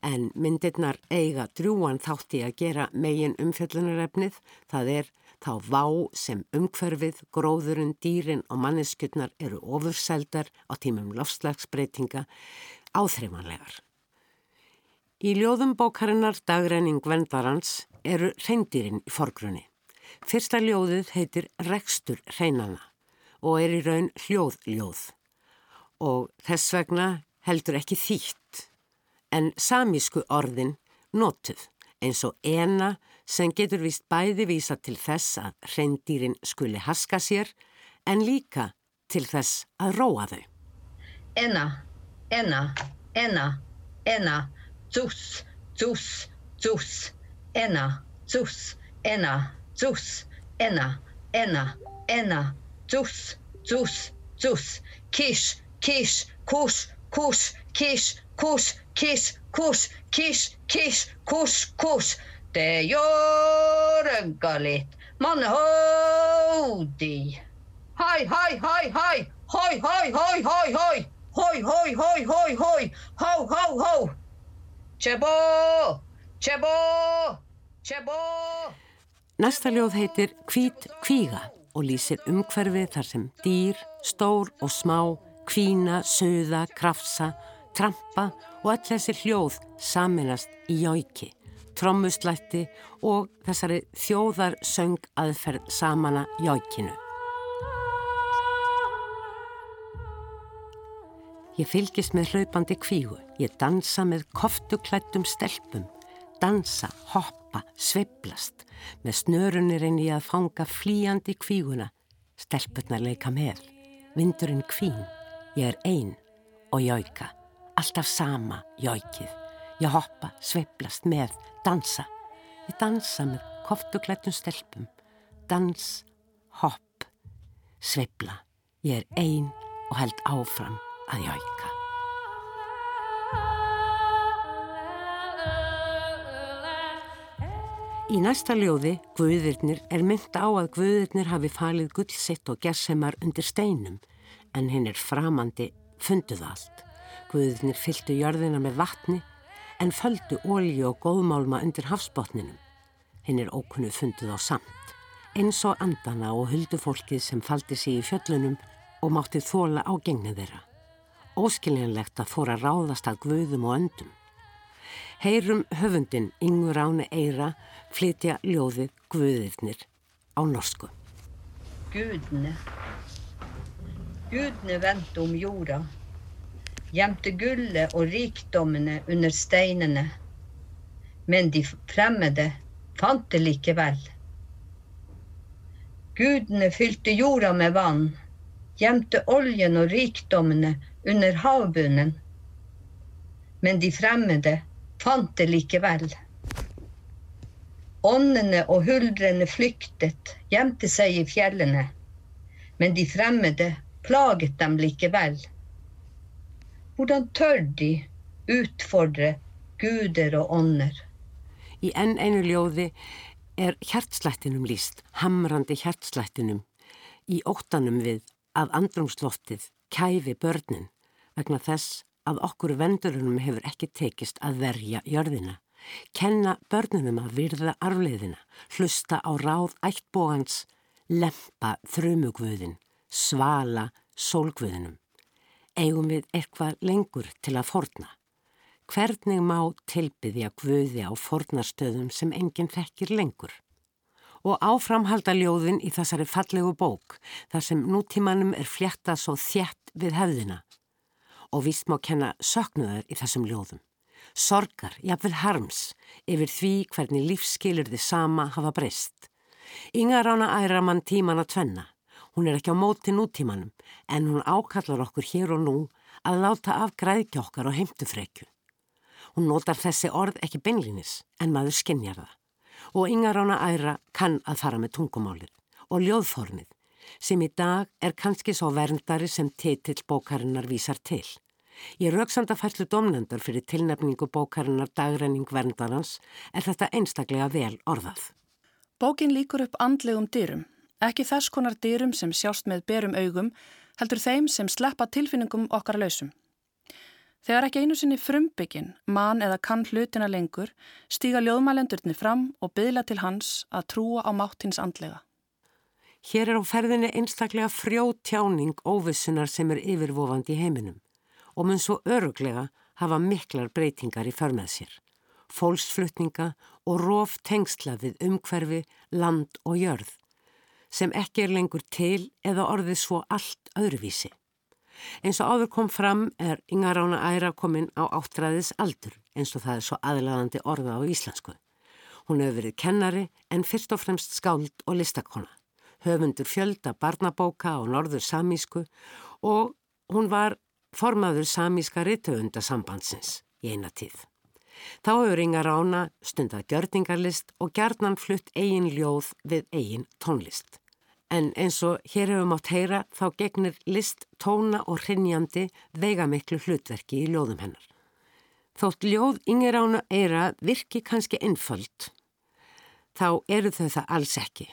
En myndirnar eiga drjúan þátti að gera megin umfjöllunarefnið, það er þá vá sem umhverfið, gróðurinn, dýrin og manneskjötnar eru ofurseldar á tímum lofslagsbreytinga áþreifanlegar. Í ljóðum bókarinnar dagrenning vendarans eru reyndýrin í forgrunni. Fyrsta ljóðið heitir Rekstur hreinana og er í raun hljóðljóð og þess vegna heldur ekki þýtt en samísku orðin notuð eins og ena sem getur vist bæði vísa til þess að hreindýrin skuli haska sér en líka til þess að róa þau. enna, enna, enna, enna, zus, zus, zus, enna, zus, enna, Zeus, Enna, Enna, Enna, Zeus, Zeus, Zeus, Kish, Kish, Kush, Kush, Kish, Kush, Kish, Kush, Kish, Kish, Kush, Kush. Det gjør galit. hi, hi, hi, hi, hi, hi, hi, hi, hi, hi, hi, hi, hi, hi, hoi, hoi. Ho, ho, ho. Chebo! Chebo! Chebo! Næsta ljóð heitir Hvít kvíga og lýsir umhverfið þar sem dýr, stór og smá, kvína, söða, krafsa, trampa og all þessi hljóð saminast í jóiki, trommuslætti og þessari þjóðar söng aðferð samana jóikinu. Ég fylgist með hlaupandi kvígu, ég dansa með koftuklættum stelpum, dansa, hoppa, sveiblast, með snörunir en ég að fanga flíjandi kvíguna, stelpurnar leika með, vindurinn kvín, ég er einn og jóika, alltaf sama jóikið, ég hoppa, sveiblast með, dansa, ég dansa með koftuklættum stelpum, dans, hopp, sveibla, ég er einn og held áfram að jæka. Í næsta ljóði, Guðirnir, er mynd á að Guðirnir hafi falið gullsitt og gersemar undir steinum, en hinn er framandi funduð allt. Guðirnir fylgdu jörðina með vatni, en földu ólju og góðmálma undir hafsbótninum. Hinn er ókunnu funduð á samt, eins og andana og huldufólkið sem faldi sig í fjöllunum og mátti þóla á gengna þeirra óskiljanlegt að fóra ráðast að guðum og öndum. Heyrum höfundin Ingur Áni Eira flytja ljóðið Guðirnir á norsku. Gudene. Gudene vendte om um jorda, gjemte gullet og rikdommene under steinene, men de fremmede fant det likevel. Gudene fylte jorda med vann, gjemte oljen og rikdommene under havbunnen. Men de fremmede fant det likevel. Åndene og huldrene flyktet, gjemte seg i fjellene. Men de fremmede plaget dem likevel. Hvordan tør de utfordre guder og ånder? Í enn einu ljóði er hjertslættinum líst, hamrandi hjertslættinum, í óttanum við að andrumsloftið kæfi börnin vegna þess að okkur vendurunum hefur ekki tekist að verja jörðina. Kenna börnunum að virða arfleiðina, hlusta á ráð ættbógans, lempa þrumugvöðin, svala sólgvöðinum. Eigum við eitthvað lengur til að forna. Hvernig má tilbyðja gvöði á fornastöðum sem enginn þekkir lengur? Og áframhalda ljóðin í þessari fallegu bók, þar sem nútímanum er fljetta svo þjætt við hefðina og vist má kenna söknuðar í þessum ljóðum. Sorgar, jafnvel harms, yfir því hvernig lífskilur þið sama hafa breyst. Inga rána æra mann tíman að tvenna. Hún er ekki á móti nútímanum en hún ákallar okkur hér og nú að láta af græðkja okkar og heimtufrekju. Hún notar þessi orð ekki beinlinis en maður skinnjar það. Og Inga rána æra kann að fara með tungumálið og ljóðformið sem í dag er kannski svo verndari sem titill bókarinnar vísar til. Ég rauksanda færslu domnendar fyrir tilnefningu bókarinnar dagrenning verndarans er þetta einstaklega vel orðað. Bókin líkur upp andlegum dyrum, ekki þess konar dyrum sem sjást með berum augum, heldur þeim sem sleppa tilfinningum okkar lausum. Þegar ekki einu sinni frumbyggin, mann eða kann hlutina lengur, stíga ljóðmælendurni fram og byðla til hans að trúa á máttins andlega. Hér er á ferðinni einstaklega frjó tjáning óvissunar sem er yfirvofandi í heiminum og mun svo öruglega hafa miklar breytingar í förmað sér. Fólksflutninga og róf tengsla við umhverfi, land og jörð sem ekki er lengur til eða orðið svo allt öðruvísi. Eins og áður kom fram er Inga Rána Æra komin á áttræðis aldur eins og það er svo aðlæðandi orða á íslensku. Hún hefur verið kennari en fyrst og fremst skáld og listakona höfundur fjölda barnabóka og norður samísku og hún var formaður samíska rithöfundasambandsins í eina tíð. Þá hefur Inga Rána stundað gjörningarlist og gjarnan flutt eigin ljóð við eigin tónlist. En eins og hér hefum átt heyra þá gegnir list tóna og hrinjandi veigamiklu hlutverki í ljóðum hennar. Þótt ljóð Inga Rána eira virki kannski einföld, þá eru þau það alls ekki.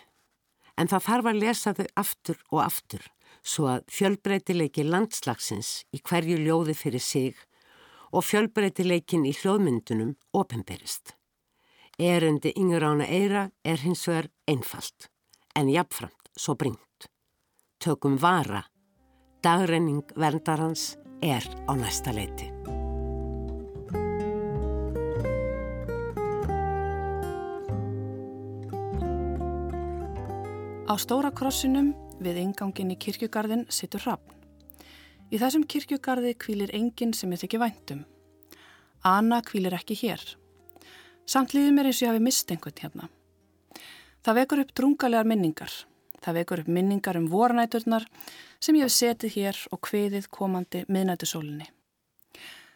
En það þarf að lesa þau aftur og aftur svo að fjölbreytileiki landslagsins í hverju ljóði fyrir sig og fjölbreytileikin í hljóðmyndunum ofinberist. Erendi yngur ána eira er hins vegar einfalt, en jafnframt svo bringt. Tökum vara, dagrenning verndarhans er á næsta leiti. Á stóra krossinum við ingangin í kirkjugarðin sittur hrappn. Í þessum kirkjugarði kvílir enginn sem ég þykki væntum. Anna kvílir ekki hér. Samt líður mér eins og ég hafi mist einhvern hérna. Það vekur upp drungalegar minningar. Það vekur upp minningar um vornæturnar sem ég hef setið hér og kveðið komandi miðnætusólinni.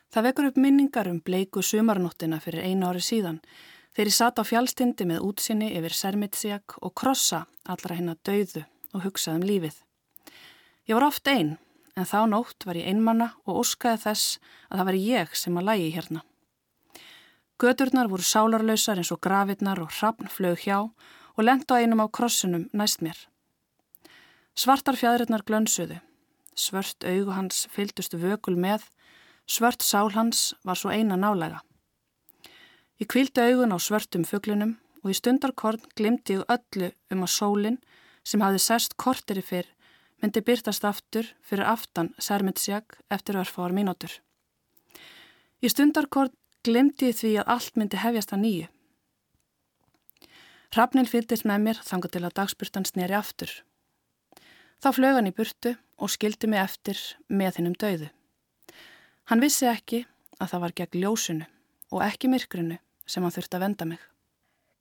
Það vekur upp minningar um bleiku sumarnóttina fyrir einu ári síðan þegar ég satt á fjálstindi með útsinni yfir Sermitsjak og krossa allra hinn að dauðu og hugsaði um lífið. Ég var oft einn, en þá nótt var ég einmanna og óskaði þess að það var ég sem að lægi hérna. Göturnar voru sálarlausar eins og grafirnar og hrafn flög hjá og lent á einum á krossunum næst mér. Svartar fjæðrirnar glönsuðu, svört augu hans fylgdustu vökul með, svört sál hans var svo eina nálega. Ég kvildi augun á svörtum fugglinum og í stundarkorn glimti ég öllu um að sólinn sem hafði sest korteri fyrr myndi byrtast aftur fyrir aftan særmyndsjag eftir örfáar mínútur. Í stundarkort glemdi því að allt myndi hefjast að nýju. Hrafnin fylgist með mér þanga til að dagspurtan sneri aftur. Þá flög hann í burtu og skildi mig eftir með hinnum döðu. Hann vissi ekki að það var gegn ljósunu og ekki myrkrinu sem hann þurfti að venda mig.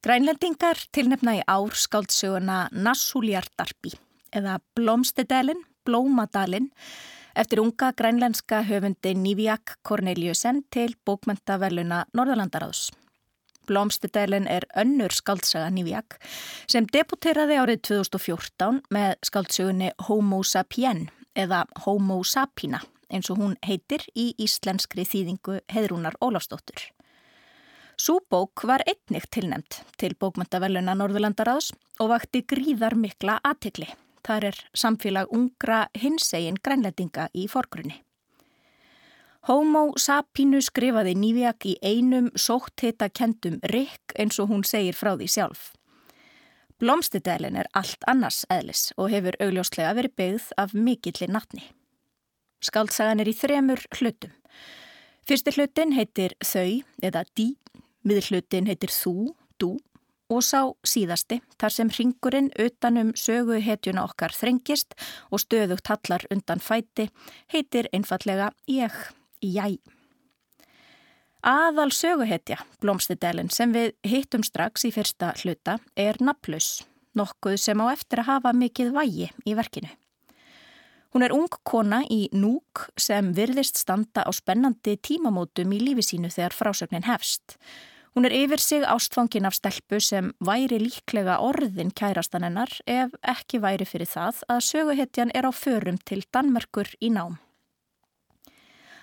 Grænlendingar tilnefna í ár skáldsöguna Nassúljardarbi eða Blómstedalin, Blómadalin eftir unga grænlenska höfundi Níviak Corneliusen til bókmentaveluna Norðalandaráðs. Blómstedalin er önnur skáltsaga Níviak sem debuteraði árið 2014 með skáltsögunni Homo sapien eða Homo sapina eins og hún heitir í íslenskri þýðingu Heðrúnar Ólafsdóttur. Súbók var einnig tilnemt til bókmöntaveluna Norðurlandaráðs og vakti gríðar mikla aðtikli. Þar er samfélag ungra hinsegin grænlendinga í forgrunni. Homo sapinu skrifaði Nývijak í einum sótthita kendum rikk eins og hún segir frá því sjálf. Blómstidælin er allt annars eðlis og hefur augljóslega verið byggð af mikillir nattni. Skaldsagan er í þremur hlutum. Fyrsti hlutin heitir Þau eða Dí Miðlutin heitir Þú, Dú og sá síðasti þar sem ringurinn utanum sögu hetjuna okkar þrengist og stöðugt hallar undan fæti heitir einfallega Ég, Jæ. Aðal söguhetja, blómstidelin sem við hittum strax í fyrsta hluta er naflus, nokkuð sem á eftir að hafa mikið vægi í verkinu. Hún er ung kona í núk sem virðist standa á spennandi tímamótum í lífi sínu þegar frásögnin hefst. Hún er yfir sig ástfangin af stelpu sem væri líklega orðin kærastan hennar ef ekki væri fyrir það að söguhetjan er á förum til Danmerkur í nám.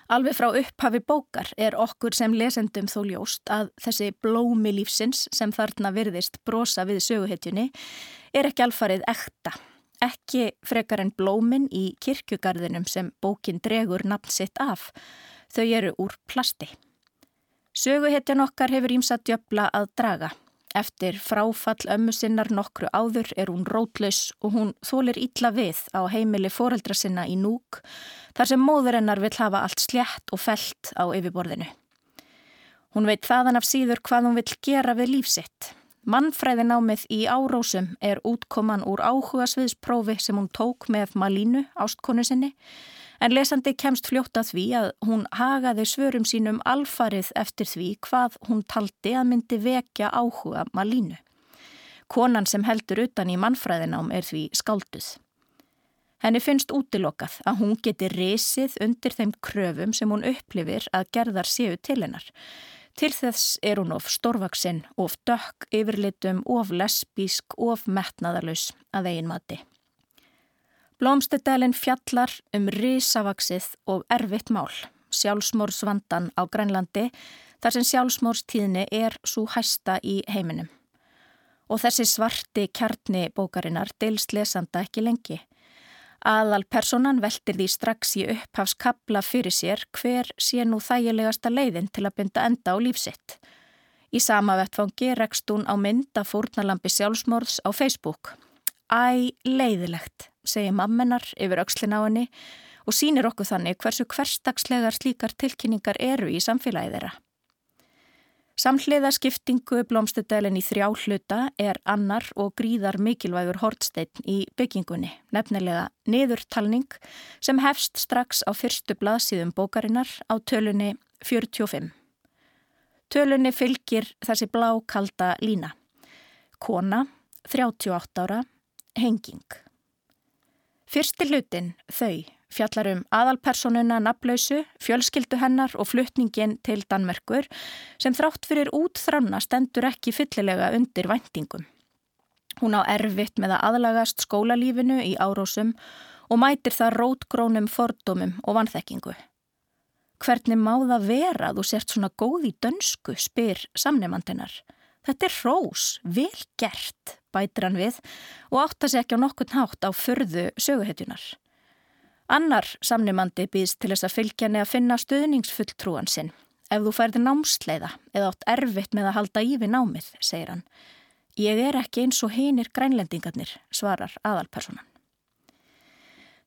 Alveg frá upphafi bókar er okkur sem lesendum þó ljóst að þessi blómi lífsins sem þarna virðist brosa við söguhetjunni er ekki alfarið ekta. Ekki frekar en blómin í kirkjugarðinum sem bókin dregur nafn sitt af. Þau eru úr plasti. Söguhetjan okkar hefur ímsa djöbla að draga. Eftir fráfall ömmu sinnar nokkru áður er hún rótlaus og hún þólir ítla við á heimili foreldra sinna í núk þar sem móður hennar vil hafa allt slétt og felt á yfirborðinu. Hún veit þaðan af síður hvað hún vil gera við lífsitt. Mannfræðinámið í árósum er útkoman úr áhuga sviðsprófi sem hún tók með Malínu, ástkonu sinni, en lesandi kemst fljótt að því að hún hagaði svörum sínum alfarið eftir því hvað hún taldi að myndi vekja áhuga Malínu. Konan sem heldur utan í mannfræðinám er því skálduð. Henni finnst útilokað að hún geti risið undir þeim kröfum sem hún upplifir að gerðar séu til hennar. Til þess er hún of stórvaksinn, of dökk, yfirlitum, of lesbísk, of metnaðalus að eigin mati. Blómstedælinn fjallar um risavaksið og erfitt mál, sjálfsmórsvandan á Grænlandi, þar sem sjálfsmórstíðni er svo hæsta í heiminum. Og þessi svarti kjarni bókarinnar deilst lesanda ekki lengi. Aðal personan veldir því strax í upphafskabla fyrir sér hver sé nú þægilegasta leiðin til að binda enda á lífsitt. Í sama vettfangi rekst hún á mynda fórnalambi sjálfsmorðs á Facebook. Æ, leiðilegt, segir mammenar yfir aukslin á henni og sínir okkur þannig hversu hverstagslegar slíkar tilkynningar eru í samfélagið þeirra. Samhliða skiptingu blómstudælinn í þrjá hluta er annar og gríðar mikilvægur hortsteinn í byggingunni, nefnilega niðurtalning sem hefst strax á fyrstu blaðsíðum bókarinnar á tölunni 45. Tölunni fylgir þessi blákalda lína. Kona, 38 ára, henging. Fyrsti hlutin, þau, fjallar um aðalpersonuna naflausu, fjölskyldu hennar og fluttningin til Danmerkur sem þrátt fyrir útþranna stendur ekki fyllilega undir vendingum. Hún á erfitt með að aðlagast skólalífinu í árósum og mætir það rótgrónum fordómum og vanþekkingu. Hvernig má það vera að þú sért svona góð í dönsku, spyr samnefnandinar. Þetta er hrós, vel gert, bætir hann við og átta sig ekki á nokkun hátt á förðu söguhetjunar. Annar samnumandi býðst til þess að fylgja neða að finna stuðningsfulltrúan sinn. Ef þú færði námsleiða eða átt erfitt með að halda í við námið, segir hann. Ég er ekki eins og hinir grænlendingarnir, svarar aðalpersonan.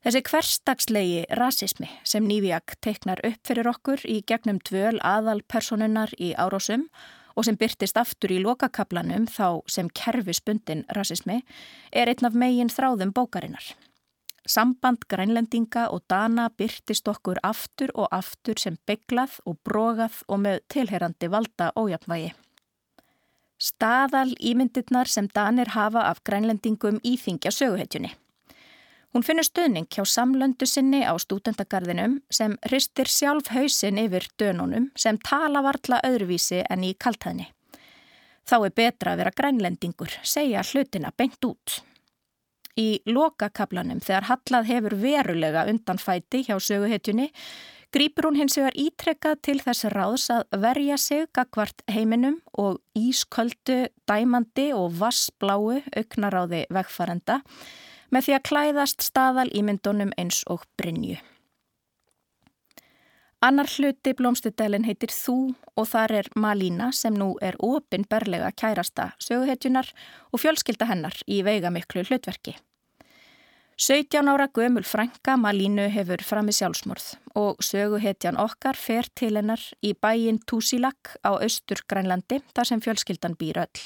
Þessi hverstagslegi rasismi sem Nývijak teiknar upp fyrir okkur í gegnum tvöl aðalpersonunar í árásum og sem byrtist aftur í lokakablanum þá sem kerfispundin rasismi er einn af megin þráðum bókarinnar. Samband grænlendinga og dana byrtist okkur aftur og aftur sem bygglað og brogað og með tilherandi valda ójapnvægi. Staðal ímyndirnar sem danir hafa af grænlendingum íþingja söguhetjunni. Hún finnur stuðning hjá samlöndu sinni á stúdendagarðinum sem hristir sjálf hausin yfir dönunum sem tala varla öðruvísi en í kaltæðni. Þá er betra að vera grænlendingur, segja hlutina beint út. Í lokakablanum þegar Hallað hefur verulega undanfæti hjá söguhetjunni grýpur hún hins vegar ítrekkað til þess ráðs að verja sig gagvart heiminum og ísköldu, dæmandi og vassbláu auknaráði vegfarenda með því að klæðast staðal í myndunum eins og Brynju. Annar hluti blómstudælinn heitir Þú og þar er Malína sem nú er opinberlega kærasta söguhetjunar og fjölskylda hennar í veigamiklu hlutverki. 17 ára gömul frænka Malínu hefur fram í sjálfsmorð og söguhetjan okkar fer til hennar í bæin Túsilak á austur Grænlandi þar sem fjölskyldan býr öll.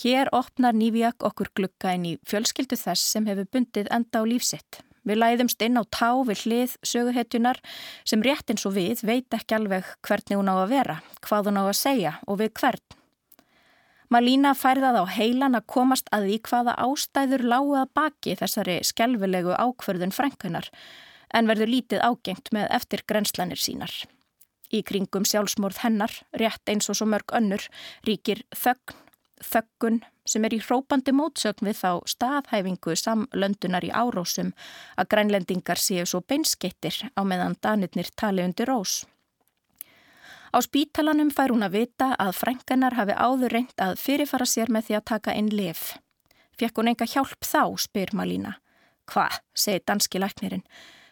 Hér opnar Nývijak okkur glukka inn í fjölskyldu þess sem hefur bundið enda á lífsitt. Við læðumst inn á tá við hlið söguhetjunar sem rétt eins og við veit ekki alveg hvernig hún á að vera, hvað hún á að segja og við hvern. Malína færðað á heilan að komast að því hvaða ástæður lágu að baki þessari skjálfilegu ákverðun frænkunar en verður lítið ágengt með eftir grenslanir sínar. Í kringum sjálfsmórð hennar, rétt eins og svo mörg önnur, ríkir þögn, þöggun sem er í hrópandi mótsögn við þá staðhæfingu samlöndunar í árósum að grænlendingar séu svo beinskettir á meðan danirnir tali undir rós. Á spítalanum fær hún að vita að frænkanar hafi áður reynd að fyrirfara sér með því að taka inn lif. Fekk hún enga hjálp þá, spyr Malína. Hva, segir danski læknirinn.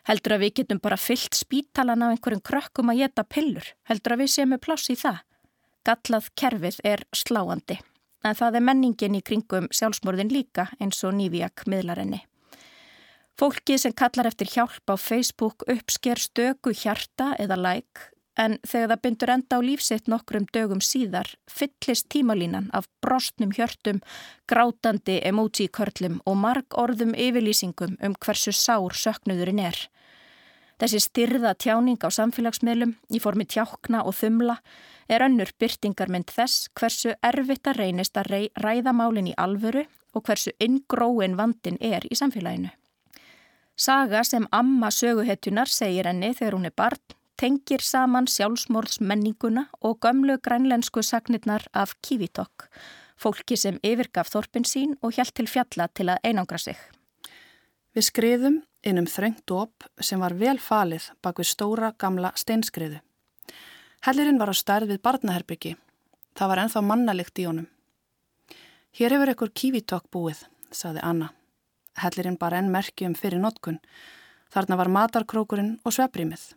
Heldur að við getum bara fyllt spítalan á einhverjum krökkum að geta pillur. Heldur að við séum með pláss í það. Gallað kerfið er sláandi. En það er menningin í kringum sjálfsmorðin líka eins og nývíak miðlarenni. Fólkið sem kallar eftir hjálp á Facebook uppsker stöku hjarta eða like en þegar það bindur enda á lífsitt nokkrum dögum síðar fyllist tímalínan af brostnum hjörtum, grátandi emoji-körlum og marg orðum yfirlýsingum um hversu sár söknuðurinn er. Þessi styrða tjáning á samfélagsmiðlum í formi tjákna og þumla er önnur byrtingarmynd þess hversu erfitt að reynist að ræða málinn í alvöru og hversu inngróin vandin er í samfélaginu. Saga sem amma söguhetjunar segir henni þegar hún er barn tengir saman sjálfsmorðsmenninguna og gömlu grænlensku sagnirnar af Kivitok, fólki sem yfirgaf þorpin sín og hjælt til fjalla til að einangra sig. Við skriðum innum þröngt op sem var vel falið bak við stóra gamla steinskriðu. Hellirinn var á stærð við barnaherbyggi. Það var enþá mannalikt í honum. Hér hefur ekkur Kivitok búið, saði Anna. Hellirinn bara enn merkjum fyrir notkun. Þarna var matarkrókurinn og sveprímið.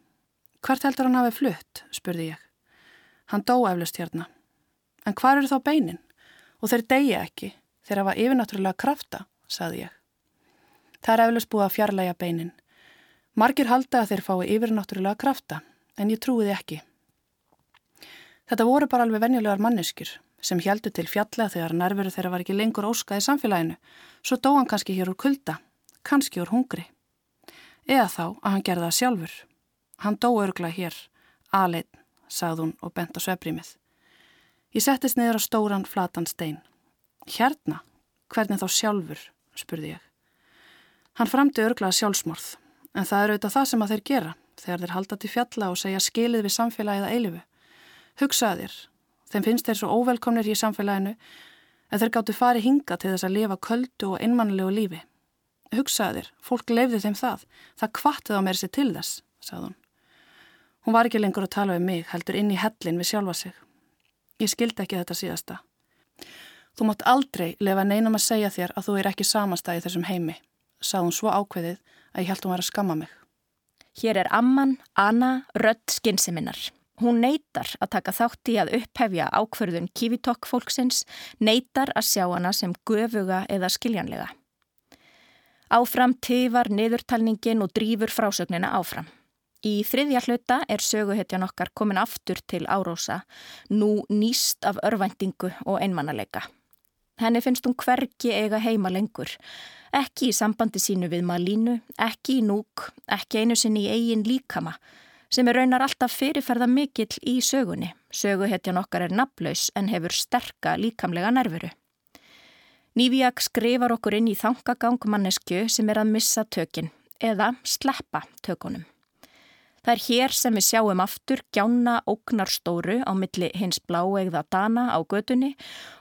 Hvert heldur hann hafi flutt, spurði ég. Hann dó eflust hérna. En hvar eru þá beinin? Og þeir deyja ekki, þeir hafa yfirnáttúrulega krafta, saði ég. Það er eflust búið að fjarlæga beinin. Margir halda að þeir fái yfirnáttúrulega krafta, en ég trúiði ekki. Þetta voru bara alveg venjulegar manneskjur sem heldur til fjalla þegar nærveru þeirra var ekki lengur óskað í samfélaginu, svo dó hann kannski hér úr kulda, kannski úr hungri. Eða þá að hann gerða það sjálfur. Hann dó örgla hér, aðlein, sagði hún og bent á svebrímið. Ég settist niður á stóran flatan stein. Hérna, hvernig þá sjálfur, spurði ég. Hann framti örglaða sjálfsmorð, en það er auðvitað það sem að þeir gera þegar þeir halda til fjalla og segja skilið við samfélagið að eilifu. Hugsaði þér, þeim finnst þeir svo óvelkomnir í samfélaginu en þeir gáttu farið hinga til þess að lifa köldu og innmannlegu lífi. Hugsaði þér, fólk leifði þeim það, það kvattið á mér sér til þess, sagði hún. Hún var ekki lengur að tala um mig, heldur inn í hellin við sjálfa sig. Ég skildi ekki þetta síðasta. Þú mátt aldrei lefa neinum að segja þér að þú er ekki samastæði þessum heimi, sað hún svo ákveðið að ég held hún var að skamma mig. Hér er amman, Anna, rödd skinsiminnar. Hún neytar að taka þátt í að upphefja ákverðun kivitokk fólksins, neytar að sjá hana sem göfuga eða skiljanlega. Áfram tifar niðurtalningin og drýfur frásögnina áfram. Í þriðja hluta er söguhetjan okkar komin aftur til Árósa, nú nýst af örvæntingu og einmannalega. Henni finnst hún hverki eiga heima lengur, ekki í sambandi sínu við Malínu, ekki í núk, ekki einu sinni í eigin líkama, sem er raunar alltaf fyrirferða mikill í sögunni. Söguhetjan okkar er naflaus en hefur sterka líkamlega nervuru. Nývíak skrifar okkur inn í þangagangmannesku sem er að missa tökin eða sleppa tökunum. Það er hér sem við sjáum aftur gjána ógnarstóru á milli hins bláegða dana á gödunni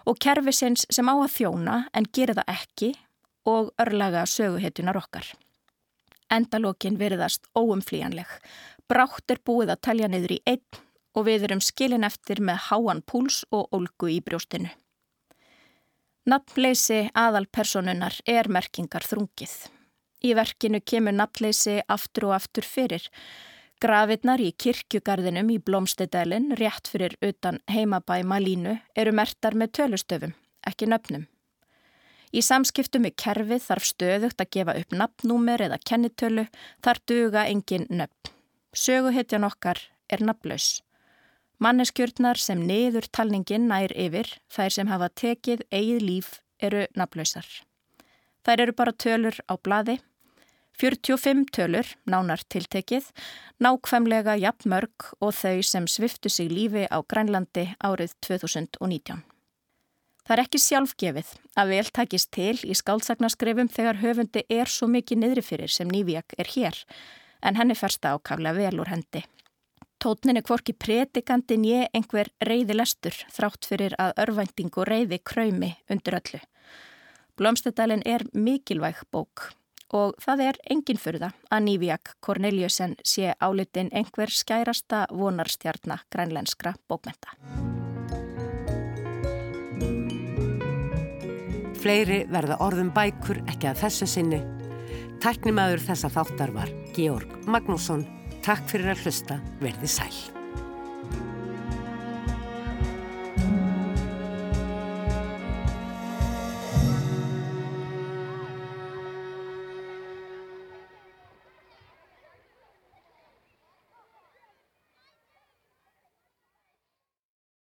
og kerfisins sem á að þjóna en gerir það ekki og örlaga söguhetunar okkar. Endalókin veriðast óumflíjanleg. Brátt er búið að talja niður í einn og við erum skilin eftir með háan púls og ólgu í brjóstinu. Nafnleysi aðalpersonunar er merkingar þrungið. Í verkinu kemur nafnleysi aftur og aftur fyrir Grafirnar í kirkjugarðinum í Blómstedælin, rétt fyrir utan heimabæ Malínu, eru mertar með tölustöfum, ekki nöfnum. Í samskiptum með kerfið þarf stöðugt að gefa upp nafnúmer eða kennitölu, þar duga engin nöfn. Söguhetjan okkar er nafnlaus. Manneskjörnar sem niður talningin nær yfir, þær sem hafa tekið eigið líf, eru nafnlausar. Þær eru bara tölur á bladi 45 tölur, nánar tiltekið, nákvæmlega jafnmörg og þau sem sviftu sig lífi á Grænlandi árið 2019. Það er ekki sjálfgefið að vel takist til í skálsagnaskrifum þegar höfundi er svo mikið niðri fyrir sem Nývíak er hér, en henni fersta ákaflega vel úr hendi. Tótnin er kvorki pretikandin ég einhver reyði lestur þrátt fyrir að örvænting og reyði kræmi undir öllu. Blómstedalinn er mikilvæg bók og það er engin fyrða að Nývíak Corneliusen sé álitin einhver skærasta vonarstjarnar grænlenskra bókmenta. Fleiri verða orðum bækur ekki að þessu sinni. Tæknimaður þessa þáttar var Georg Magnússon. Takk fyrir að hlusta, verði sæl.